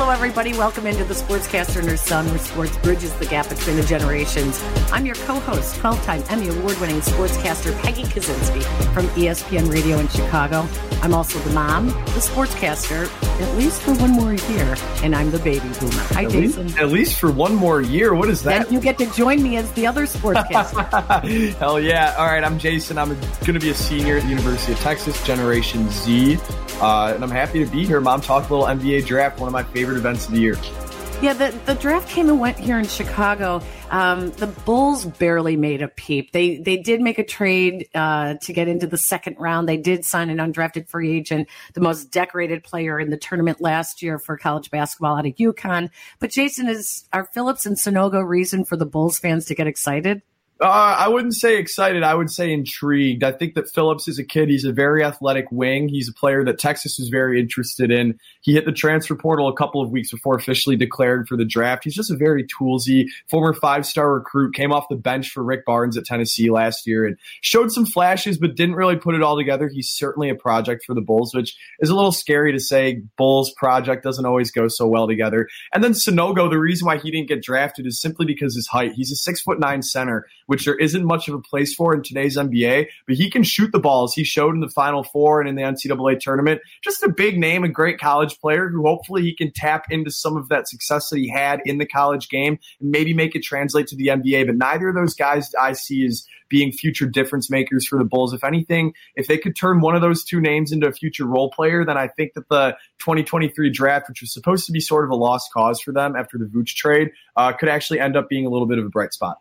Hello, everybody. Welcome into the Sportscaster and her son, where sports bridges the gap between the generations. I'm your co-host, 12-time Emmy Award-winning sportscaster Peggy Kusinski from ESPN Radio in Chicago. I'm also the mom, the sportscaster, at least for one more year, and I'm the baby boomer. Hi, at Jason. Least, at least for one more year. What is that? Then you get to join me as the other sportscaster. Hell yeah! All right, I'm Jason. I'm going to be a senior at the University of Texas, Generation Z, uh, and I'm happy to be here. Mom, talk a little NBA draft, one of my favorite events of the year. Yeah, the, the draft came and went here in Chicago. Um, the Bulls barely made a peep. They they did make a trade uh, to get into the second round. They did sign an undrafted free agent, the most decorated player in the tournament last year for college basketball out of UConn. But Jason, is are Phillips and Sanogo reason for the Bulls fans to get excited? Uh, I wouldn't say excited. I would say intrigued. I think that Phillips is a kid. He's a very athletic wing. He's a player that Texas was very interested in. He hit the transfer portal a couple of weeks before officially declared for the draft. He's just a very toolsy former five star recruit. Came off the bench for Rick Barnes at Tennessee last year and showed some flashes, but didn't really put it all together. He's certainly a project for the Bulls, which is a little scary to say. Bulls project doesn't always go so well together. And then Sanogo, the reason why he didn't get drafted is simply because his height. He's a six foot nine center which there isn't much of a place for in today's NBA, but he can shoot the balls. He showed in the Final Four and in the NCAA tournament. Just a big name, a great college player who hopefully he can tap into some of that success that he had in the college game and maybe make it translate to the NBA. But neither of those guys I see as being future difference makers for the Bulls. If anything, if they could turn one of those two names into a future role player, then I think that the 2023 draft, which was supposed to be sort of a lost cause for them after the Vooch trade, uh, could actually end up being a little bit of a bright spot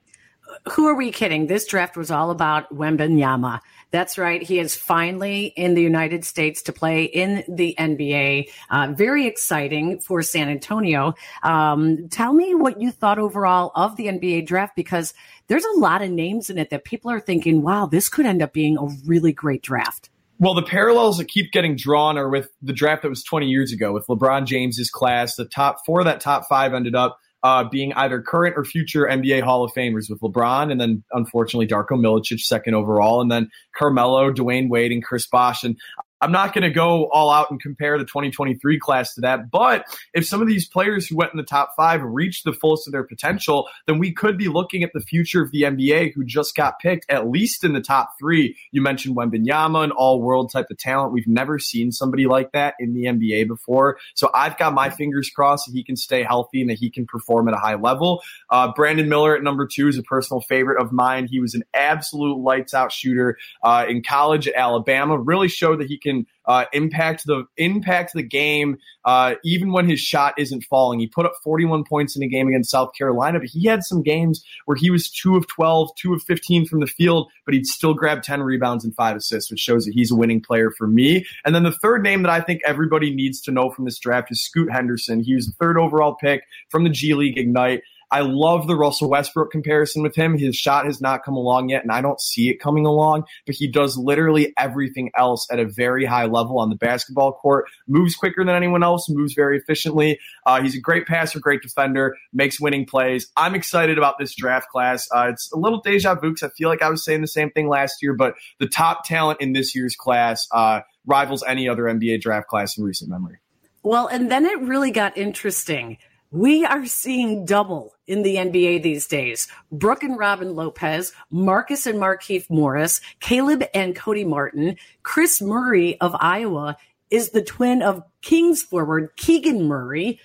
who are we kidding? This draft was all about Wembanyama. That's right. He is finally in the United States to play in the NBA. Uh, very exciting for San Antonio. Um, tell me what you thought overall of the NBA draft because there's a lot of names in it that people are thinking, wow, this could end up being a really great draft. Well, the parallels that keep getting drawn are with the draft that was 20 years ago with LeBron James's class. The top four of that top five ended up uh, being either current or future NBA Hall of Famers with LeBron, and then unfortunately Darko Milicic second overall, and then Carmelo, Dwyane Wade, and Chris Bosh. And I'm not going to go all out and compare the 2023 class to that. But if some of these players who went in the top five reached the fullest of their potential, then we could be looking at the future of the NBA who just got picked at least in the top three. You mentioned Wembanyama, an all world type of talent. We've never seen somebody like that in the NBA before. So I've got my fingers crossed that he can stay healthy and that he can perform at a high level. Uh, Brandon Miller at number two is a personal favorite of mine. He was an absolute lights out shooter uh, in college at Alabama, really showed that he can can uh, impact the impact the game uh, even when his shot isn't falling. He put up 41 points in a game against South Carolina, but he had some games where he was two of 12, two of 15 from the field, but he'd still grab 10 rebounds and five assists, which shows that he's a winning player for me. And then the third name that I think everybody needs to know from this draft is Scoot Henderson. He was the third overall pick from the G League Ignite. I love the Russell Westbrook comparison with him. His shot has not come along yet, and I don't see it coming along, but he does literally everything else at a very high level on the basketball court. Moves quicker than anyone else, moves very efficiently. Uh, he's a great passer, great defender, makes winning plays. I'm excited about this draft class. Uh, it's a little deja vu because I feel like I was saying the same thing last year, but the top talent in this year's class uh, rivals any other NBA draft class in recent memory. Well, and then it really got interesting we are seeing double in the NBA these days. Brooke and Robin Lopez, Marcus and Markieff Morris, Caleb and Cody Martin, Kris Murray of Iowa is the twin of Kings forward Keegan Murray.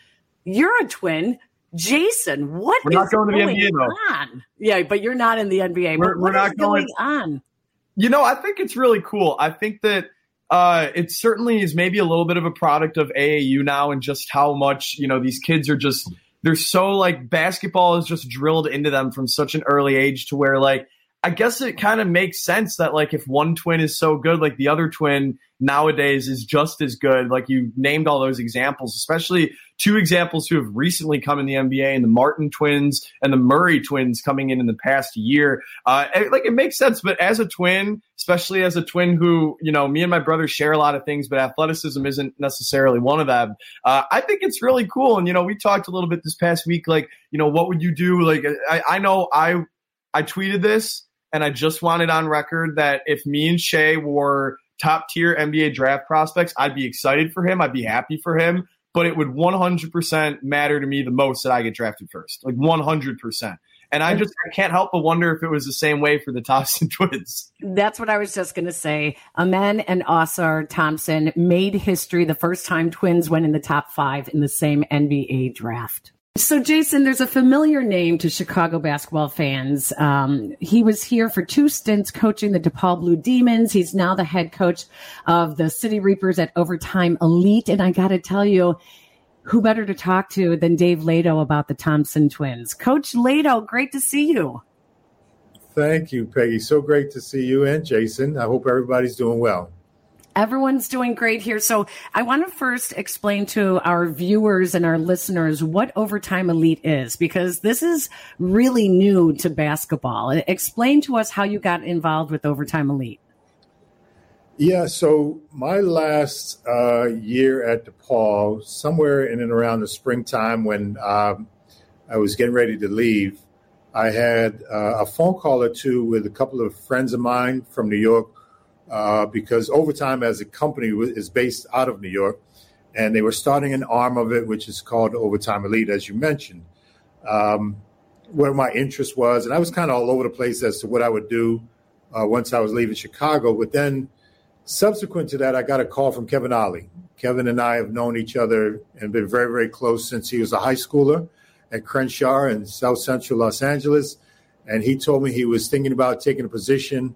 You're a twin. Jason, what we're not going, to the NBA, though. on? Yeah, but you're not in the NBA. We're, we're not going, going on? You know, I think it's really cool. I think that uh, it certainly is maybe a little bit of a product of AAU now and just how much, you know, these kids are just, they're so like basketball is just drilled into them from such an early age to where like, I guess it kind of makes sense that like if one twin is so good, like the other twin nowadays is just as good. Like you named all those examples, especially two examples who have recently come in the NBA and the Martin twins and the Murray twins coming in in the past year. Uh, like it makes sense, but as a twin, especially as a twin who, you know, me and my brother share a lot of things, but athleticism isn't necessarily one of them. Uh, I think it's really cool. And, you know, we talked a little bit this past week, like, you know, what would you do? Like, I, I know I, I tweeted this and I just wanted on record that if me and Shay were top tier NBA draft prospects, I'd be excited for him. I'd be happy for him. but it would 100% matter to me the most that I get drafted first, like 100%. And I just I can't help but wonder if it was the same way for the Thompson twins. That's what I was just going to say. Amen and Ausar Thompson made history the first time twins went in the top five in the same NBA draft. So, Jason, there's a familiar name to Chicago basketball fans. Um, he was here for two stints coaching the DePaul Blue Demons. He's now the head coach of the City Reapers at Overtime Elite. And I got to tell you, who better to talk to than Dave Leitao about the Thompson twins? Coach Leitao, great to see you. Thank you, Peggy. So great to see you and Jason. I hope everybody's doing well. Everyone's doing great here. So I want to first explain to our viewers and our listeners what Overtime Elite is, because this is really new to basketball. Explain to us how you got involved with Overtime Elite. Yeah, so my last uh, year at DePaul, somewhere in and around the springtime when um, I was getting ready to leave, I had uh, a phone call or two with a couple of friends of mine from New York uh, because Overtime as a company is based out of New York, and they were starting an arm of it, which is called Overtime Elite, as you mentioned. Um, where my interest was, and I was kind of all over the place as to what I would do uh, once I was leaving Chicago, but then Subsequent to that, I got a call from Kevin Ollie. Kevin and I have known each other and been very, very close since he was a high schooler at Crenshaw in South Central Los Angeles. And he told me he was thinking about taking a position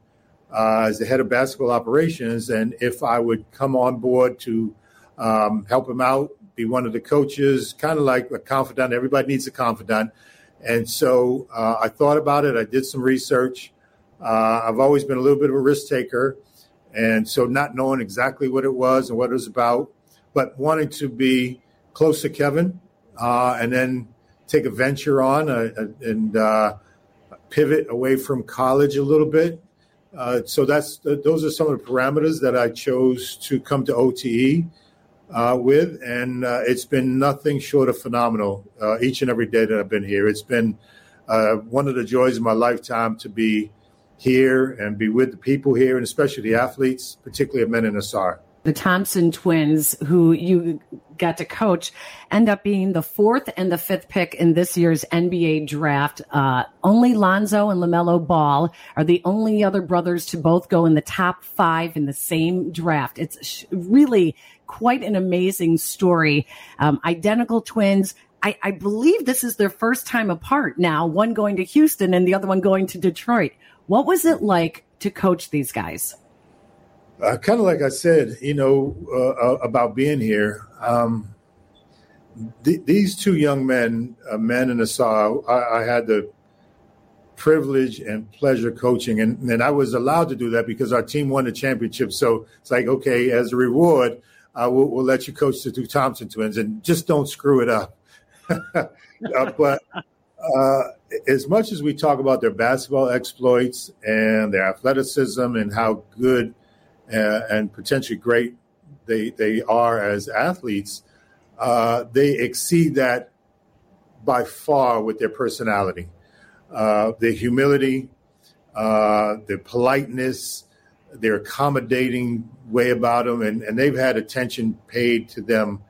uh, as the head of basketball operations, and if I would come on board to um, help him out, be one of the coaches, kind of like a confidant. Everybody needs a confidant. And so uh, I thought about it. I did some research. Uh, I've always been a little bit of a risk taker. And so, not knowing exactly what it was and what it was about, but wanting to be close to Kevin uh, and then take a venture on uh, and uh, pivot away from college a little bit. Uh, so that's those are some of the parameters that I chose to come to OTE uh, with, and it's been nothing short of phenomenal each and every day that I've been here. It's been one of the joys of my lifetime to be here and be with the people here, and especially the athletes, particularly at Amen and Ausar. The Thompson twins, who you got to coach, end up being the fourth and the fifth pick in this year's NBA draft. Uh, only Lonzo and LaMelo Ball are the only other brothers to both go in the top five in the same draft. It's really quite an amazing story. Um, identical twins. I, I believe this is their first time apart now, one going to Houston and the other one going to Detroit. What was it like to coach these guys? Uh, kind of like I said, you know, uh, uh, about being here. Um, th- these two young men, uh, men and Ausar, I, I, had the privilege and pleasure coaching, and, and I was allowed to do that because our team won the championship. So it's like, okay, as a reward, uh, we'll, we'll, let you coach the two Thompson twins, and just don't screw it up. Uh, but uh, as much as we talk about their basketball exploits and their athleticism and how good uh, and potentially great they they are as athletes, uh, they exceed that by far with their personality, uh, their humility, uh, their politeness, their accommodating way about them, and, and they've had attention paid to them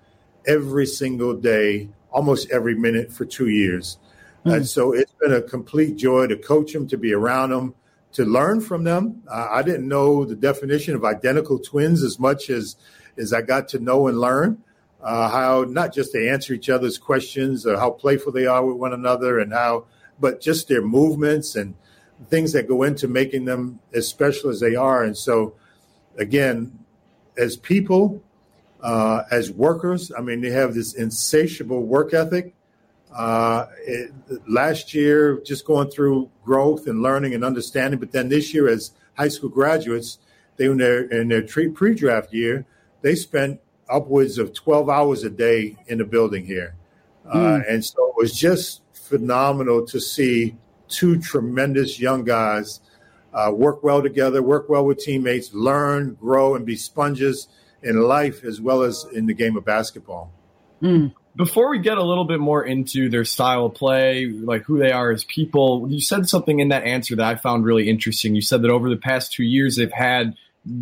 every single day, almost every minute for two years. Mm. And so it's been a complete joy to coach them, to be around them, to learn from them. Uh, I didn't know the definition of identical twins as much as as I got to know and learn uh, how not just they answer each other's questions or how playful they are with one another and how, but just their movements and things that go into making them as special as they are. And so, again, as people, uh, as workers, I mean, they have this insatiable work ethic uh, it, last year, just going through growth and learning and understanding, but then this year, as high school graduates, they in their in their pre-draft year, they spent upwards of 12 hours a day in the building here, mm. uh, hmm. and so it was just phenomenal to see two tremendous young guys uh, work well together, work well with teammates, learn, grow, and be sponges in life as well as in the game of basketball. Mm. Before we get a little bit more into their style of play, like who they are as people, you said something in that answer that I found really interesting. You said that over the past two years, they've had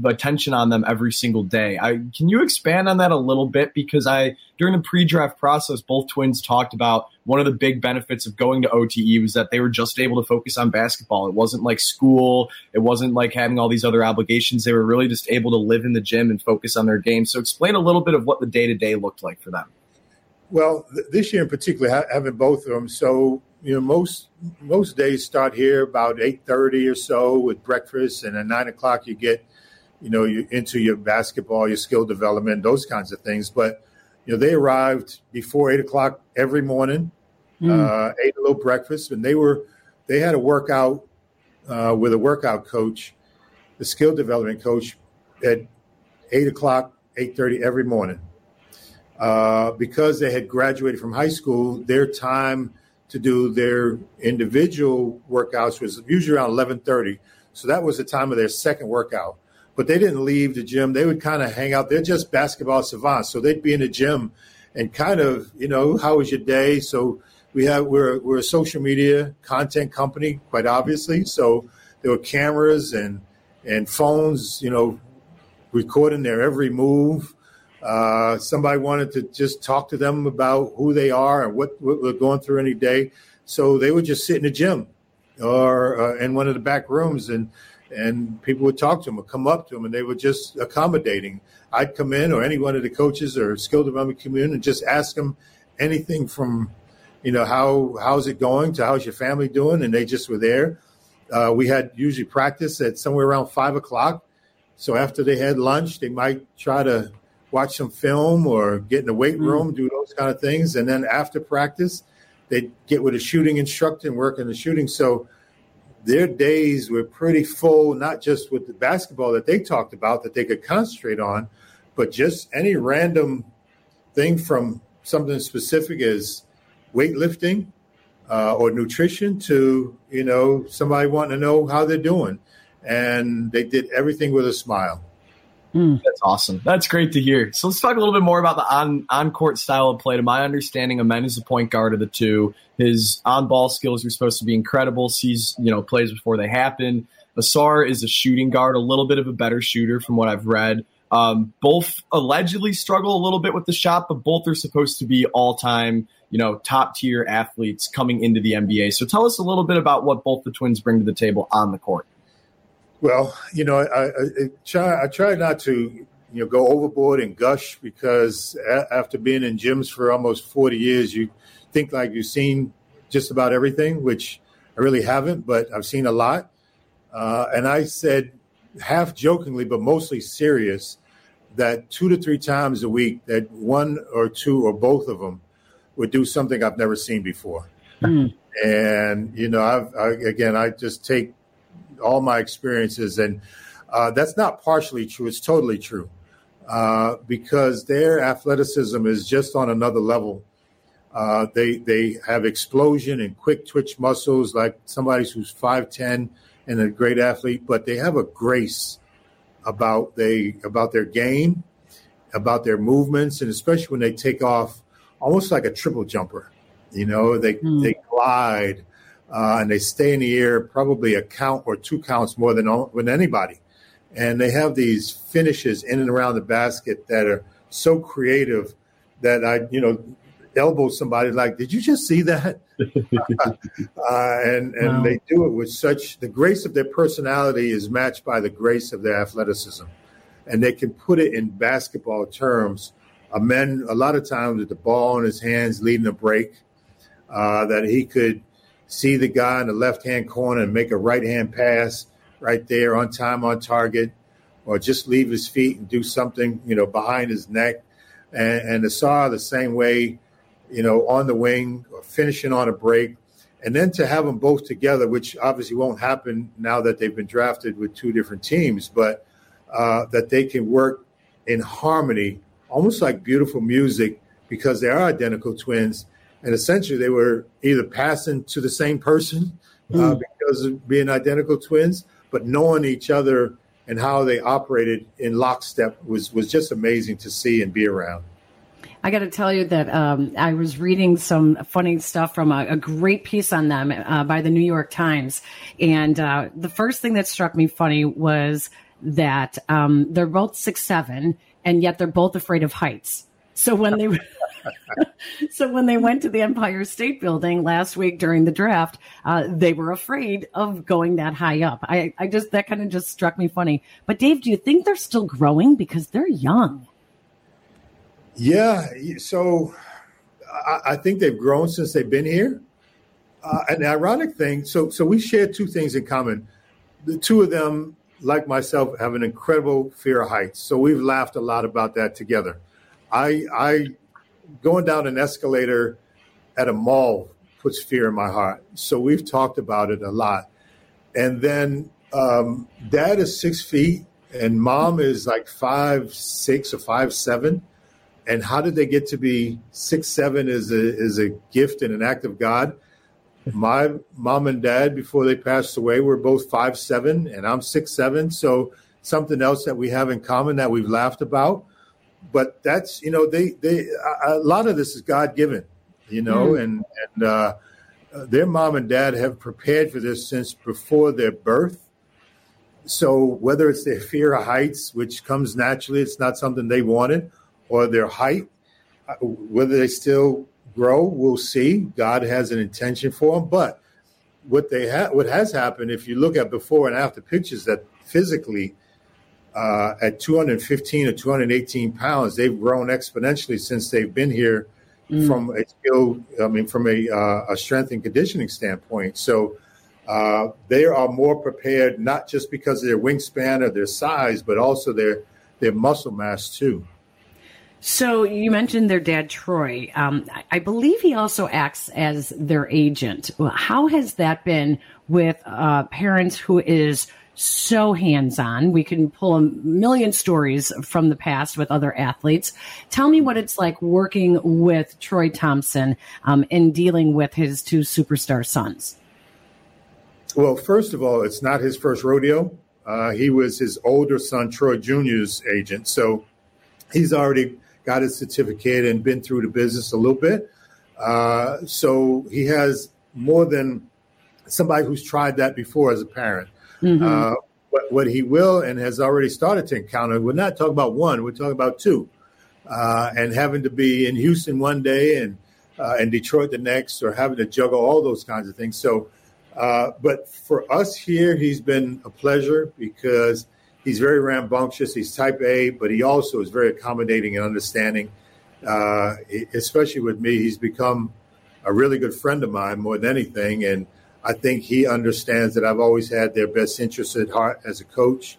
attention on them every single day. I, can you expand on that a little bit? Because I, during the pre-draft process, both twins talked about one of the big benefits of going to OTE was that they were just able to focus on basketball. It wasn't like school. It wasn't like having all these other obligations. They were really just able to live in the gym and focus on their game. So explain a little bit of what the day to day looked like for them. Well, th- this year in particular, having both of them, so you know most most days start here about eight thirty or so with breakfast, and at nine o'clock you get you know you into your basketball, your skill development, those kinds of things. But you know they arrived before eight o'clock every morning, mm. uh, ate a little breakfast, and they were they had a workout uh, with a workout coach, the skill development coach, at eight o'clock, eight thirty every morning. Uh, because they had graduated from high school, their time to do their individual workouts was usually around 11:30. So that was the time of their second workout. But they didn't leave the gym. They would kind of hang out. They're just basketball savants, so they'd be in the gym and kind of, you know, how was your day? So we have we're we're a social media content company, quite obviously. So there were cameras and and phones, you know, recording their every move. Uh, somebody wanted to just talk to them about who they are and what, what we're going through any day. So they would just sit in the gym or uh, in one of the back rooms and and people would talk to them or come up to them and they were just accommodating. I'd come in or any one of the coaches or skill development community and just ask them anything from, you know, how how's it going to how's your family doing, and they just were there. Uh, we had usually practice at somewhere around five o'clock. So after they had lunch, they might try to watch some film or get in the weight mm. room, do those kind of things. And then after practice, they'd get with a shooting instructor and work in the shooting. So their days were pretty full, not just with the basketball that they talked about that they could concentrate on, but just any random thing from something specific as weightlifting uh, or nutrition to, you know, somebody wanting to know how they're doing. And they did everything with a smile. Mm. That's awesome. That's great to hear. So let's talk a little bit more about the on on court style of play. To my understanding, Amen is the point guard of the two. His on ball skills are supposed to be incredible. Sees you know plays before they happen. Ausar is a shooting guard, a little bit of a better shooter from what I've read. Um, both allegedly struggle a little bit with the shot, but both are supposed to be all time, you know, top tier athletes coming into the NBA. So tell us a little bit about what both the twins bring to the table on the court. Well, you know, I, I, I, try I try not to you know go overboard and gush because a- after being in gyms for almost forty years, you think like you've seen just about everything, which I really haven't, but I've seen a lot. Uh, and I said, half jokingly, but mostly serious, that two to three times a week, that one or two or both of them would do something I've never seen before. Mm. And you know, I've I, again, I just take all my experiences, and uh, that's not partially true; it's totally true uh, because their athleticism is just on another level. Uh, they they have explosion and quick twitch muscles like somebody who's five ten and a great athlete, but they have a grace about they about their game, about their movements, and especially when they take off, almost like a triple jumper. You know, they mm. they glide uh, and they stay in the air probably a count or two counts more than than anybody. And they have these finishes in and around the basket that are so creative that I, you know, elbow somebody like, "Did you just see that?" uh, and and wow. they do it with such the grace of their personality is matched by the grace of their athleticism, and they can put it in basketball terms. Amen, a lot of times with the ball in his hands, leading a break, uh, that he could see the guy in the left hand corner and make a right hand pass right there on time, on target, or just leave his feet and do something, you know, behind his neck. And, and Ausar the same way, you know, on the wing or finishing on a break. And then to have them both together, which obviously won't happen now that they've been drafted with two different teams, but uh, that they can work in harmony, almost like beautiful music, because they are identical twins and essentially they were either passing to the same person uh, mm. because of being identical twins, but knowing each other and how they operated in lockstep was was just amazing to see and be around. I got to tell you that um, I was reading some funny stuff from a, a great piece on them uh, by the New York Times, and uh, the first thing that struck me funny was that um, they're both six seven, and yet they're both afraid of heights. So when they so when they went to the Empire State Building last week during the draft, uh, they were afraid of going that high up. I, I just that kind of just struck me funny. But Dave, do you think they're still growing because they're young? Yeah. So I, I think they've grown since they've been here. Uh, an ironic thing. So so we share two things in common. The two of them, like myself, have an incredible fear of heights. So we've laughed a lot about that together. I I going down an escalator at a mall puts fear in my heart. So we've talked about it a lot. And then um, dad is six feet and mom is like five six or five seven. And how did they get to be six seven is a is a gift and an act of God. My mom and dad before they passed away were both five seven and I'm six seven. So something else that we have in common that we've laughed about but that's you know they they a lot of this is God given, you know, mm. and and uh, their mom and dad have prepared for this since before their birth. So whether it's their fear of heights, which comes naturally, it's not something they wanted, or their height, uh, whether they still grow, we'll see. God has an intention for them, but what they have, what has happened, if you look at before and after pictures, that physically uh, at 215 or 218 pounds, they've grown exponentially since they've been here mm. from a skill, I mean, from a, uh, a strength and conditioning standpoint. So uh, they are more prepared, not just because of their wingspan or their size, but also their, their muscle mass too. So you mentioned their dad, Troy. Um, I believe he also acts as their agent. How has that been with uh, parents who is so hands on. We can pull a million stories from the past with other athletes. Tell me what it's like working with Troy Thompson um, in dealing with his two superstar sons. Well, first of all, it's not his first rodeo. Uh, he was his older son, Troy Jr.'s agent. So he's already got his certificate and been through the business a little bit. Uh, so he has more than somebody who's tried that before as a parent. Mm-hmm. Uh, what, he will and has already started to encounter, we're not talking about one, we're talking about two. Uh, and having to be in Houston one day and uh, and Detroit the next, or having to juggle all those kinds of things. So, uh, but for us here, he's been a pleasure because he's very rambunctious. He's type A, but he also is very accommodating and understanding. Uh, especially with me, he's become a really good friend of mine more than anything, and I think he understands that I've always had their best interests at heart as a coach.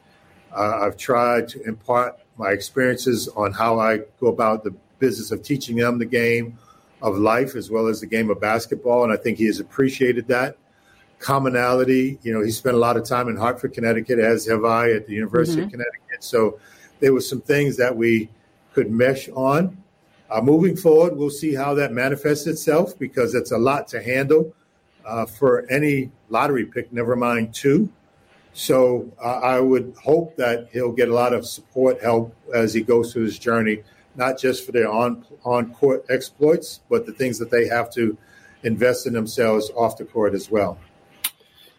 Uh, I've tried to impart my experiences on how I go about the business of teaching them the game of life as well as the game of basketball, and I think he has appreciated that commonality. You know, he spent a lot of time in Hartford, Connecticut, as have I at the University mm-hmm. of Connecticut. So there were some things that we could mesh on. Uh, moving forward, we'll see how that manifests itself because it's a lot to handle uh, for any lottery pick, never mind two. So uh, I would hope that he'll get a lot of support, help as he goes through his journey, not just for their on on court exploits, but the things that they have to invest in themselves off the court as well.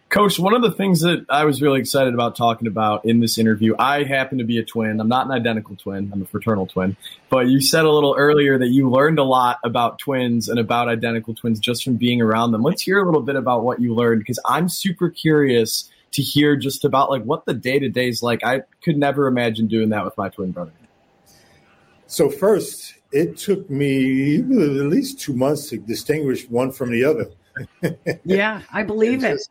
Coach, one of the things that I was really excited about talking about in this interview, I happen to be a twin. I'm not an identical twin, I'm a fraternal twin. But you said a little earlier that you learned a lot about twins and about identical twins just from being around them. Let's hear a little bit about what you learned because I'm super curious to hear just about like what the day to day is like. I could never imagine doing that with my twin brother. So first, it took me at least two months to distinguish one from the other. yeah, I believe it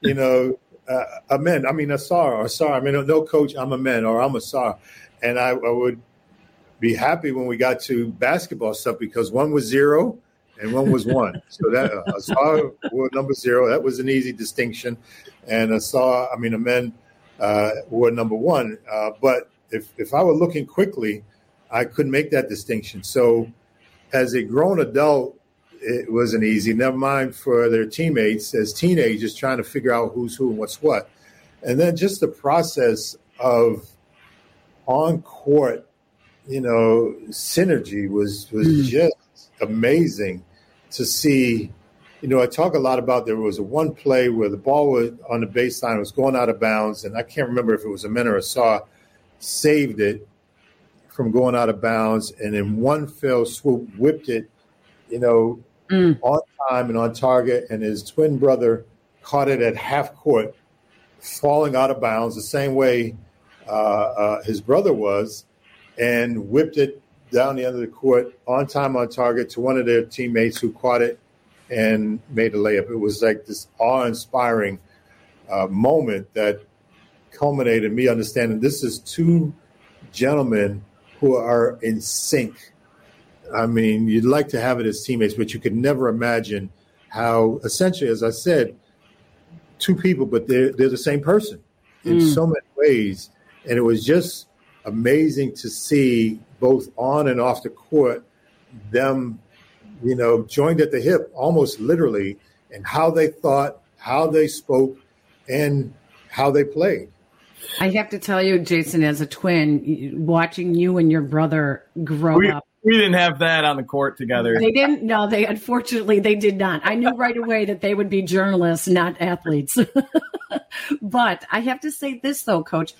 you know, uh, a man. I mean, a star or star. I mean, no coach. I'm a man or I'm a star, and I, I would be happy when we got to basketball stuff because one was zero and one was one. so that uh, a star wore number zero. That was an easy distinction, and a star. I mean, Amen uh, were number one. Uh, but if if I were looking quickly, I couldn't make that distinction. So, as a grown adult, it wasn't easy. Never mind for their teammates as teenagers trying to figure out who's who and what's what. And then just the process of on court, you know, synergy was was mm. just amazing to see you know, I talk a lot about there was a one play where the ball was on the baseline was going out of bounds, and I can't remember if it was Amen or Ausar saved it from going out of bounds, and in one fell swoop whipped it, you know, mm. on time and on target, and his twin brother caught it at half court, falling out of bounds the same way uh, uh, his brother was, and whipped it down the end of the court on time on target to one of their teammates who caught it and made a layup. It was like this awe inspiring uh, moment that culminated me understanding this is two gentlemen who are in sync. I mean, you'd like to have it as teammates, but you could never imagine how essentially, as I said, two people, but they're, they're the same person in mm. so many ways. And it was just amazing to see both on and off the court them you know, joined at the hip almost literally, and how they thought, how they spoke, and how they played. I have to tell you, Jason, as a twin, watching you and your brother grow we, up. We didn't have that on the court together. They didn't. No, they unfortunately they did not. I knew right away that they would be journalists, not athletes. but I have to say this though, Coach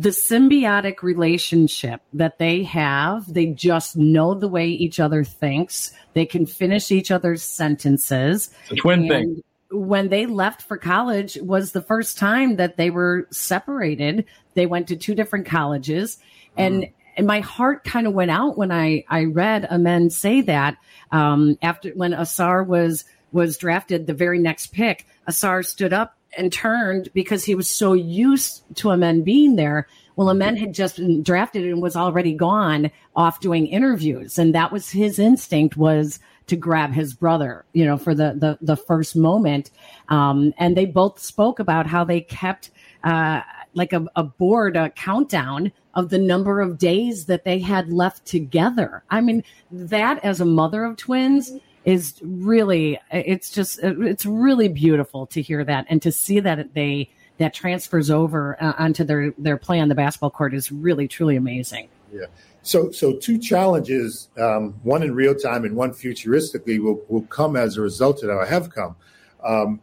the symbiotic relationship that they have, they just know the way each other thinks. They can finish each other's sentences. It's a twin and thing. When they left for college was the first time that they were separated. They went to two different colleges and mm. and my heart kind of went out when I I read Amen say that um, after when Ausar was was drafted the very next pick, Ausar stood up and turned because he was so used to Amen being there. Well, a Amen had just been drafted and was already gone off doing interviews. And that was his instinct was to grab his brother, you know, for the, the, the first moment. Um, and they both spoke about how they kept, uh, like a, a board, a countdown of the number of days that they had left together. I mean, that as a mother of twins, is really it's just it's really beautiful to hear that and to see that they that transfers over uh, onto their their play on the basketball court is really truly amazing. Yeah. So so two challenges, um, one in real time and one futuristically, will will come as a result of that. Or have come. Um,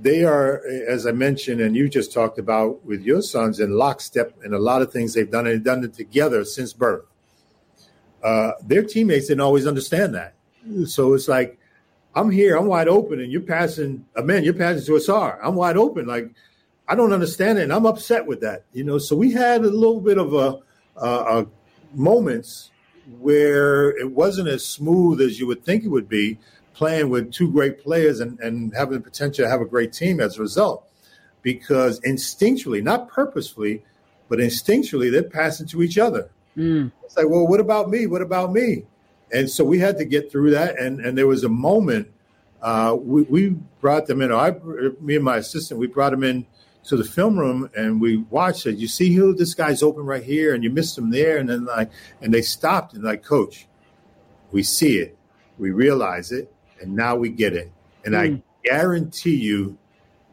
they are, as I mentioned, and you just talked about with your sons, in lockstep and a lot of things they've done, and done it together since birth. Uh, their teammates didn't always understand that so it's like, I'm here, I'm wide open, and you're passing a man, you're passing to Ausar. I'm wide open. Like, I don't understand it, and I'm upset with that. You know, so we had a little bit of a, a, a moments where it wasn't as smooth as you would think it would be playing with two great players and, and having the potential to have a great team as a result. Because instinctually, not purposefully, but instinctually, they're passing to each other. Mm. It's like, well, what about me? What about me? and so we had to get through that. And and there was a moment uh, we, we brought them in. I, me and my assistant, we brought them in to the film room and we watched it. You see who this guy's open right here, and you missed him there, and then like, and they stopped and like, coach, we see it, we realize it, and now we get it. And mm. I hmm. guarantee you,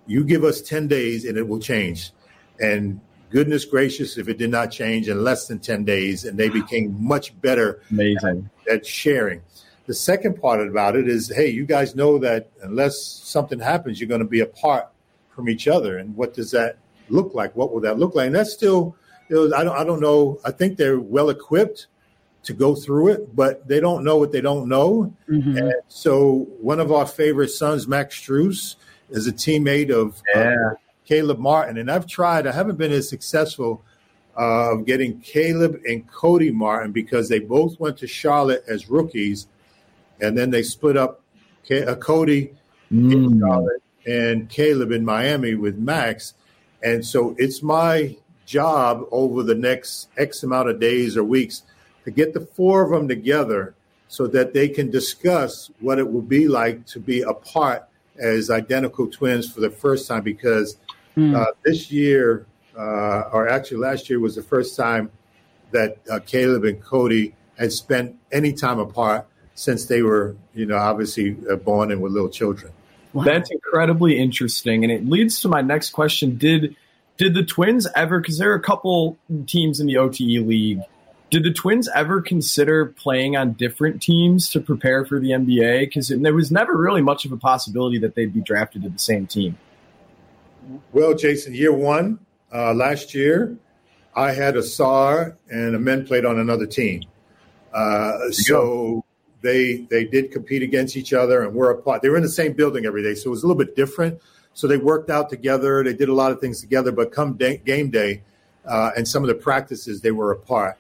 you give us ten days and it will change. And goodness gracious, if it did not change in less than 10 days, and they became much better Amazing. At, at sharing. The second part about it is hey, you guys know that unless something happens, you're going to be apart from each other. And what does that look like? What will that look like? And that's still, know, I, don't, I don't know. I think they're well equipped to go through it, but they don't know what they don't know. Mm-hmm. And so one of our favorite sons, Max Strus, is a teammate of yeah. uh, Caleb Martin, and I've tried. I haven't been as successful of uh, getting Caleb and Cody Martin because they both went to Charlotte as rookies, and then they split up. Uh, Cody mm. in Charlotte and Caleb in Miami with Max, and so it's my job over the next X amount of days or weeks to get the four of them together so that they can discuss what it will be like to be apart as identical twins for the first time because Mm. Uh, this year, uh, or actually last year, was the first time that uh, Caleb and Cody had spent any time apart since they were, you know, obviously uh, born and with little children. Wow. That's incredibly interesting, and it leads to my next question: Did did the Twins ever? Because there are a couple teams in the OTE league. Did the Twins ever consider playing on different teams to prepare for the NBA? Because there was never really much of a possibility that they'd be drafted to the same team. Well, Jason, year one, uh, last year, I had Ausar and Amen played on another team. Uh, so they they did compete against each other and were apart. They were in the same building every day, so it was a little bit different. So they worked out together. They did a lot of things together. But come day, game day uh, and some of the practices, they were apart,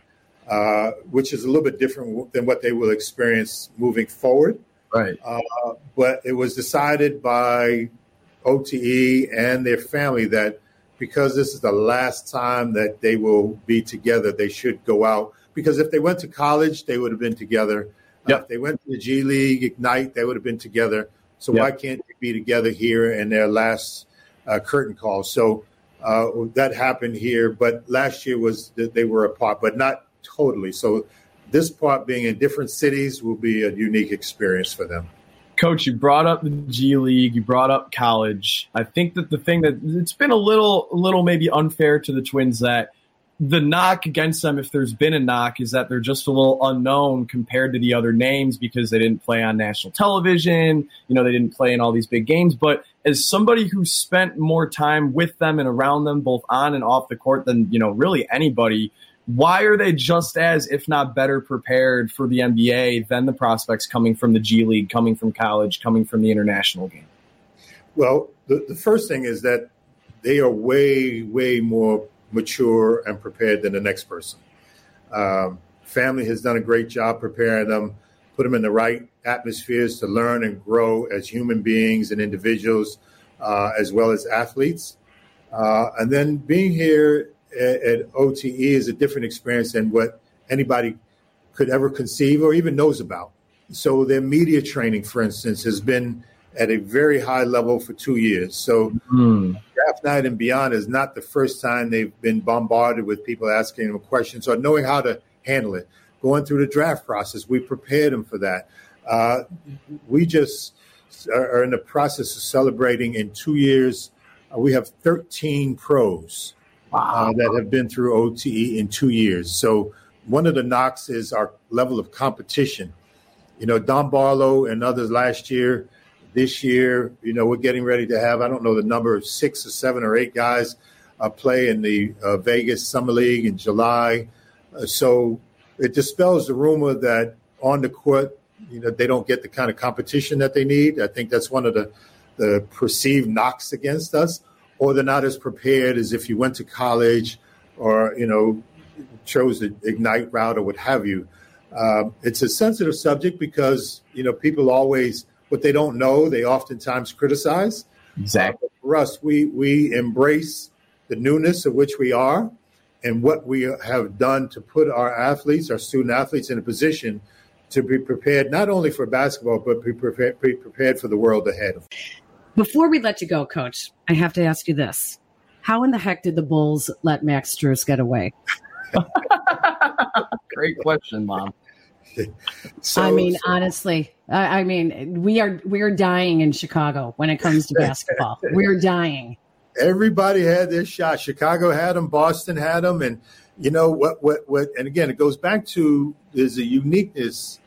uh, which is a little bit different than what they will experience moving forward. Right. Uh, but it was decided by OTE and their family that because this is the last time that they will be together, they should go out. Because if they went to college, they would have been together. Uh, yep. Uh, if they went to the G League, Ignite, they would have been together. So yep. why can't they be together here in their last uh, curtain call? So uh, that happened here, but last year was that they were apart, but not totally. So this part being in different cities will be a unique experience for them. Coach, you brought up the G League, you brought up college. I think that the thing that it's been a little, a little maybe unfair to the Twins that the knock against them, if there's been a knock, is that they're just a little unknown compared to the other names because they didn't play on national television. You know, they didn't play in all these big games. But as somebody who spent more time with them and around them, both on and off the court, than you know, really anybody, why are they just as, if not better, prepared for the NBA than the prospects coming from the G League, coming from college, coming from the international game? Well, the, the first thing is that they are way, way more mature and prepared than the next person. Um, family has done a great job preparing them, put them in the right atmospheres to learn and grow as human beings and individuals, uh, as well as athletes. Uh, and then being here at, at OTE is a different experience than what anybody could ever conceive or even knows about. So their media training, for instance, has been at a very high level for two years. So mm. draft night and beyond is not the first time they've been bombarded with people asking them questions or knowing how to handle it. Going through the draft process, we prepared them for that. Uh, we just are in the process of celebrating in two years. Uh, we have 13 pros wow. uh, that have been through OTE in two years. So one of the knocks is our level of competition. You know, Don Barlow and others last year, this year, you know, we're getting ready to have, I don't know the number of six or seven or eight guys uh, play in the uh, Vegas Summer League in July. Uh, so it dispels the rumor that on the court, you know, they don't get the kind of competition that they need. I think that's one of the, the perceived knocks against us or they're not as prepared as if you went to college or you know chose the ignite route or what have you. Uh, it's a sensitive subject because you know people always what they don't know they oftentimes criticize. Exactly. Uh, for us, we we embrace the newness of which we are and what we have done to put our athletes, our student athletes, in a position to be prepared not only for basketball but be prepared, be prepared for the world ahead. Before we let you go, coach, I have to ask you this. How in the heck did the Bulls let Max Strus get away? Great question, Mom. So, I mean, so. honestly, I, I, mean, we are we are dying in Chicago when it comes to basketball. We're dying. Everybody had their shot. Chicago had them. Boston had them, and you know what? What? What? And again, it goes back to there's a uniqueness.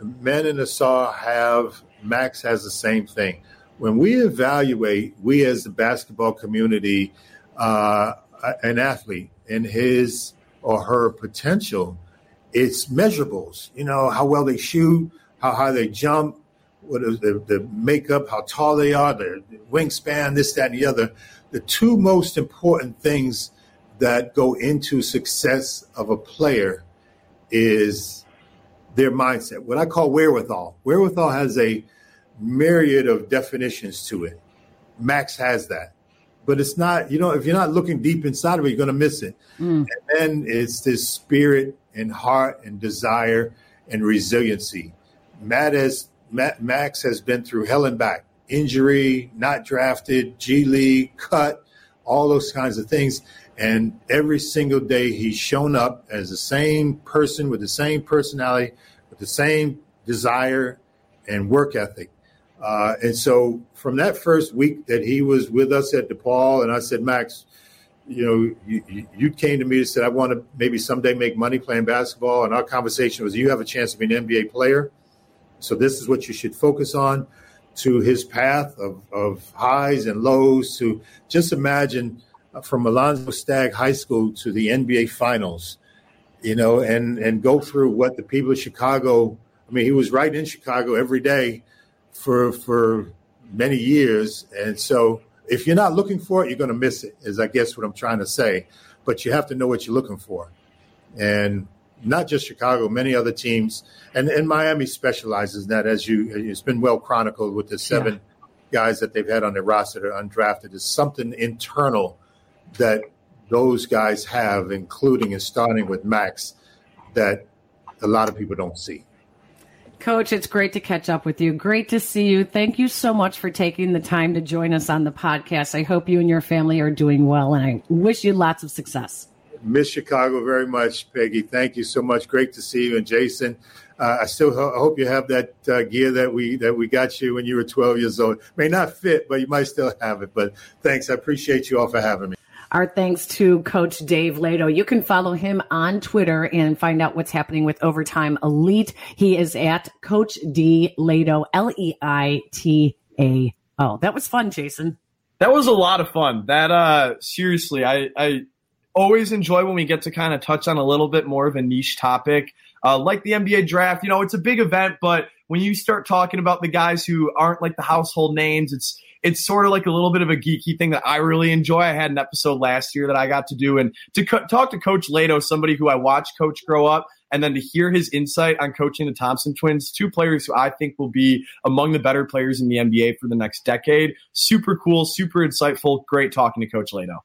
Men in the saw have. Max has the same thing when we evaluate, we as the basketball community, uh, an athlete and his or her potential, it's measurables. You know, how well they shoot, how high they jump, what is the, the makeup, how tall they are, their wingspan, this, that, and the other. The two most important things that go into success of a player is their mindset, what I call wherewithal. Wherewithal has a myriad of definitions to it. Max has that. But it's not, you know, if you're not looking deep inside of it, you're going to miss it. Mm. And then it's this spirit and heart and desire and resiliency. Matt has, Matt, Max has been through hell and back injury, not drafted, G League, cut, all those kinds of things. And every single day he's shown up as the same person with the same personality, with the same desire and work ethic. Uh, and so from that first week that he was with us at DePaul, and I said, Max, you know, you, you came to me and said, I want to maybe someday make money playing basketball. And our conversation was, you have a chance to be an NBA player. So this is what you should focus on to his path of, of highs and lows to just imagine from Alonzo Stagg High School to the NBA finals, you know, and, and go through what the people of Chicago, I mean, he was right in Chicago every day for, for many years. And so if you're not looking for it, you're going to miss it, is I guess what I'm trying to say. But you have to know what you're looking for. And not just Chicago, many other teams, and, and Miami specializes in that, as you it's been well chronicled with the seven yeah. guys that they've had on their roster that are undrafted. Is something internal that those guys have, including and starting with Max, that a lot of people don't see. Coach, it's great to catch up with you. Great to see you. Thank you so much for taking the time to join us on the podcast. I hope you and your family are doing well, and I wish you lots of success. Miss Chicago very much, Peggy. Thank you so much. Great to see you, and Jason. Uh, I still ho- hope you have that uh, gear that we that we got you when you were 12 years old. May not fit, but you might still have it. But thanks. I appreciate you all for having me. Our thanks to Coach Dave Leitao. You can follow him on Twitter and find out what's happening with Overtime Elite. He is at Coach D Leitao, L E I T A O. That was fun, Jason. That was a lot of fun. That uh seriously, I I always enjoy when we get to kind of touch on a little bit more of a niche topic. Uh, like the NBA draft, you know, it's a big event, but when you start talking about the guys who aren't like the household names, it's it's sort of like a little bit of a geeky thing that I really enjoy. I had an episode last year that I got to do, and to co- talk to Coach Leitao, somebody who I watched Coach grow up, and then to hear his insight on coaching the Thompson twins, two players who I think will be among the better players in the NBA for the next decade. Super cool, super insightful. Great talking to Coach Leitao.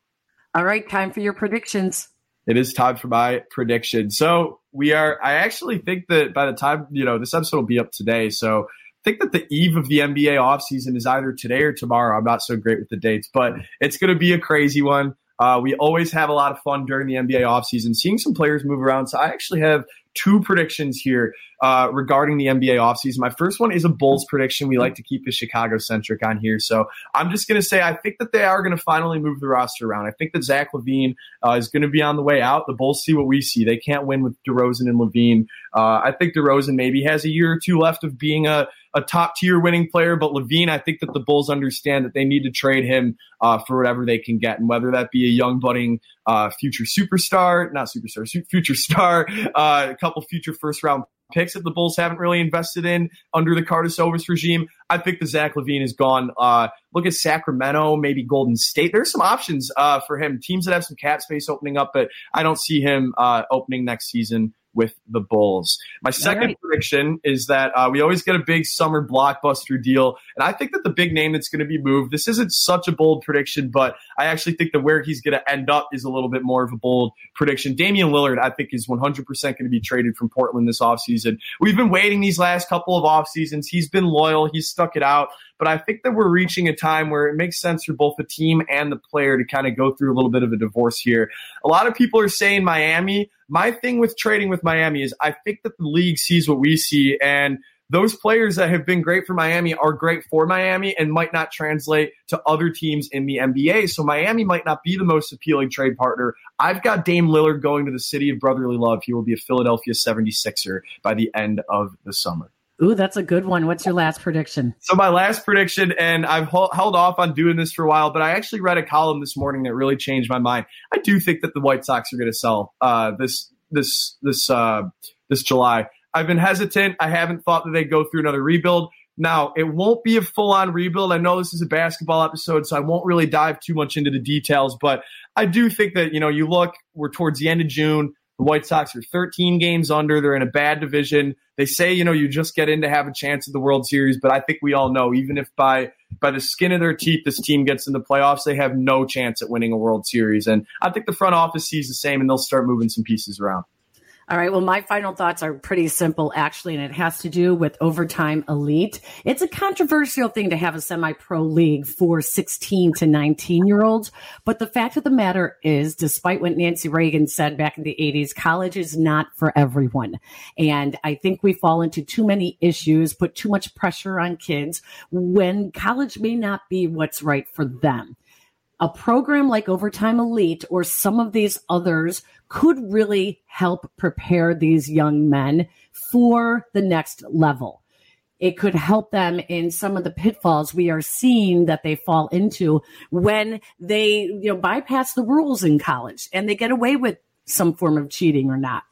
All right, time for your predictions. It is time for my prediction. So we are. I actually think that by the time you know this episode will be up today, so think that the eve of the NBA offseason is either today or tomorrow. I'm not so great with the dates, but it's going to be a crazy one. Uh, we always have a lot of fun during the NBA offseason, seeing some players move around. So I actually have two predictions here uh, regarding the NBA offseason. My first one is a Bulls prediction. We like to keep it Chicago centric on here. So I'm just going to say I think that they are going to finally move the roster around. I think that Zach LaVine uh, is going to be on the way out. The Bulls see what we see. They can't win with DeRozan and LaVine. Uh, I think DeRozan maybe has a year or two left of being a a top tier winning player, but LaVine, I think that the Bulls understand that they need to trade him uh, for whatever they can get, and whether that be a young budding uh, future superstar, not superstar, future star, uh, a couple future first round picks that the Bulls haven't really invested in under the Carter Karnisovas regime. I think the Zach LaVine is gone. Uh, look at Sacramento, maybe Golden State. There's some options uh, for him. Teams that have some cap space opening up, but I don't see him uh, opening next season with the Bulls. My second right. prediction is that uh, we always get a big summer blockbuster deal, and I think that the big name that's going to be moved. This isn't such a bold prediction, but I actually think that where he's going to end up is a little bit more of a bold prediction. Damian Lillard, I think, is 100% going to be traded from Portland this offseason. We've been waiting these last couple of off seasons. He's been loyal. He's stuck it out. But I think that we're reaching a time where it makes sense for both the team and the player to kind of go through a little bit of a divorce here. A lot of people are saying Miami. My thing with trading with Miami is I think that the league sees what we see and those players that have been great for Miami are great for Miami and might not translate to other teams in the NBA. So Miami might not be the most appealing trade partner. I've got Dame Lillard going to the city of brotherly love. He will be a Philadelphia 76er by the end of the summer. Ooh, that's a good one. What's your last prediction? So my last prediction, and I've held off on doing this for a while, but I actually read a column this morning that really changed my mind. I do think that the White Sox are going to sell uh, this this this uh, this July. I've been hesitant. I haven't thought that they'd go through another rebuild. Now, it won't be a full on rebuild. I know this is a basketball episode, so I won't really dive too much into the details, but I do think that, you know, you look, we're towards the end of June. The White Sox are 13 games under. They're in a bad division. They say, you know, you just get in to have a chance at the World Series, but I think we all know, even if by by the skin of their teeth this team gets in the playoffs, they have no chance at winning a World Series. And I think the front office sees the same, and they'll start moving some pieces around. All right. Well, my final thoughts are pretty simple, actually, and it has to do with overtime elite. It's a controversial thing to have a semi pro league for 16 to 19 year olds. But the fact of the matter is, despite what Nancy Reagan said back in the 80s, college is not for everyone. And I think we fall into too many issues, put too much pressure on kids when college may not be what's right for them a program like Overtime Elite or some of these others could really help prepare these young men for the next level. It could help them in some of the pitfalls we are seeing that they fall into when they, you know, bypass the rules in college and they get away with some form of cheating or not.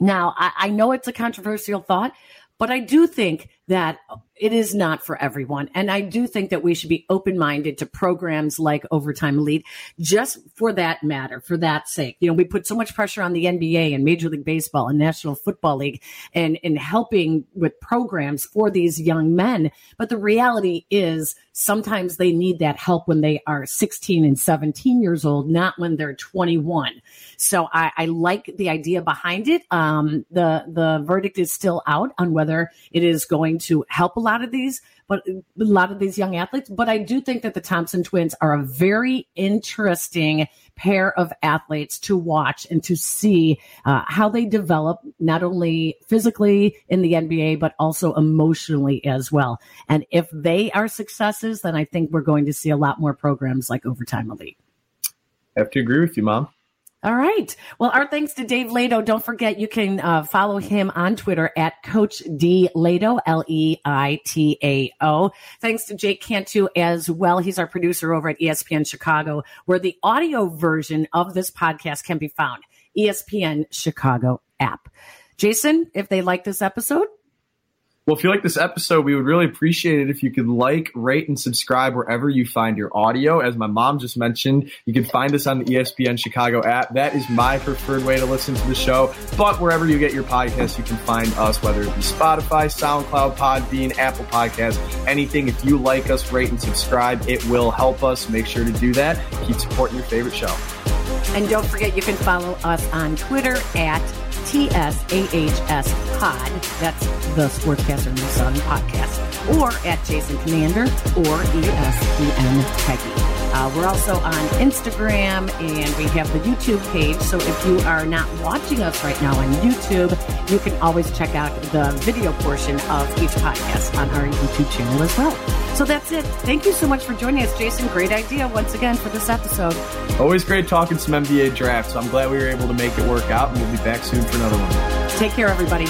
Now, I, I know it's a controversial thought, but I do think that it is not for everyone. And I do think that we should be open minded to programs like Overtime Elite just for that matter, for that sake. You know, we put so much pressure on the NBA and Major League Baseball and National Football League and in helping with programs for these young men. But the reality is sometimes they need that help when they are 16 and 17 years old, not when they're 21. So I, I like the idea behind it. Um, the, the verdict is still out on whether it is going to help a lot of these, but a lot of these young athletes. But I do think that the Thompson twins are a very interesting pair of athletes to watch and to see uh, how they develop, not only physically in the NBA, but also emotionally as well. And if they are successes, then I think we're going to see a lot more programs like Overtime Elite. I have to agree with you, Mom. All right. Well, our thanks to Dave Leitao. Don't forget you can uh, follow him on Twitter at Coach D Leitao, L E I T A O. Thanks to Jake Cantu as well. He's our producer over at ESPN Chicago, where the audio version of this podcast can be found. ESPN Chicago app. Jason, if they like this episode, well, if you like this episode, we would really appreciate it if you could like, rate, and subscribe wherever you find your audio. As my mom just mentioned, you can find us on the ESPN Chicago app. That is my preferred way to listen to the show. But wherever you get your podcasts, you can find us, whether it be Spotify, SoundCloud, Podbean, Apple Podcasts, anything. If you like us, rate and subscribe. It will help us. Make sure to do that. Keep supporting your favorite show. And don't forget, you can follow us on Twitter at TSAHS Pod. That's the Sportscaster the Sun podcast. Or at Jason Commander or ESPN Peggy. Uh, we're also on Instagram and we have the YouTube page. So if you are not watching us right now on YouTube, you can always check out the video portion of each podcast on our YouTube channel as well. So that's it. Thank you so much for joining us, Jason. Great idea once again for this episode. Always great talking some NBA drafts. I'm glad we were able to make it work out, and we'll be back soon for another one. Take care, everybody.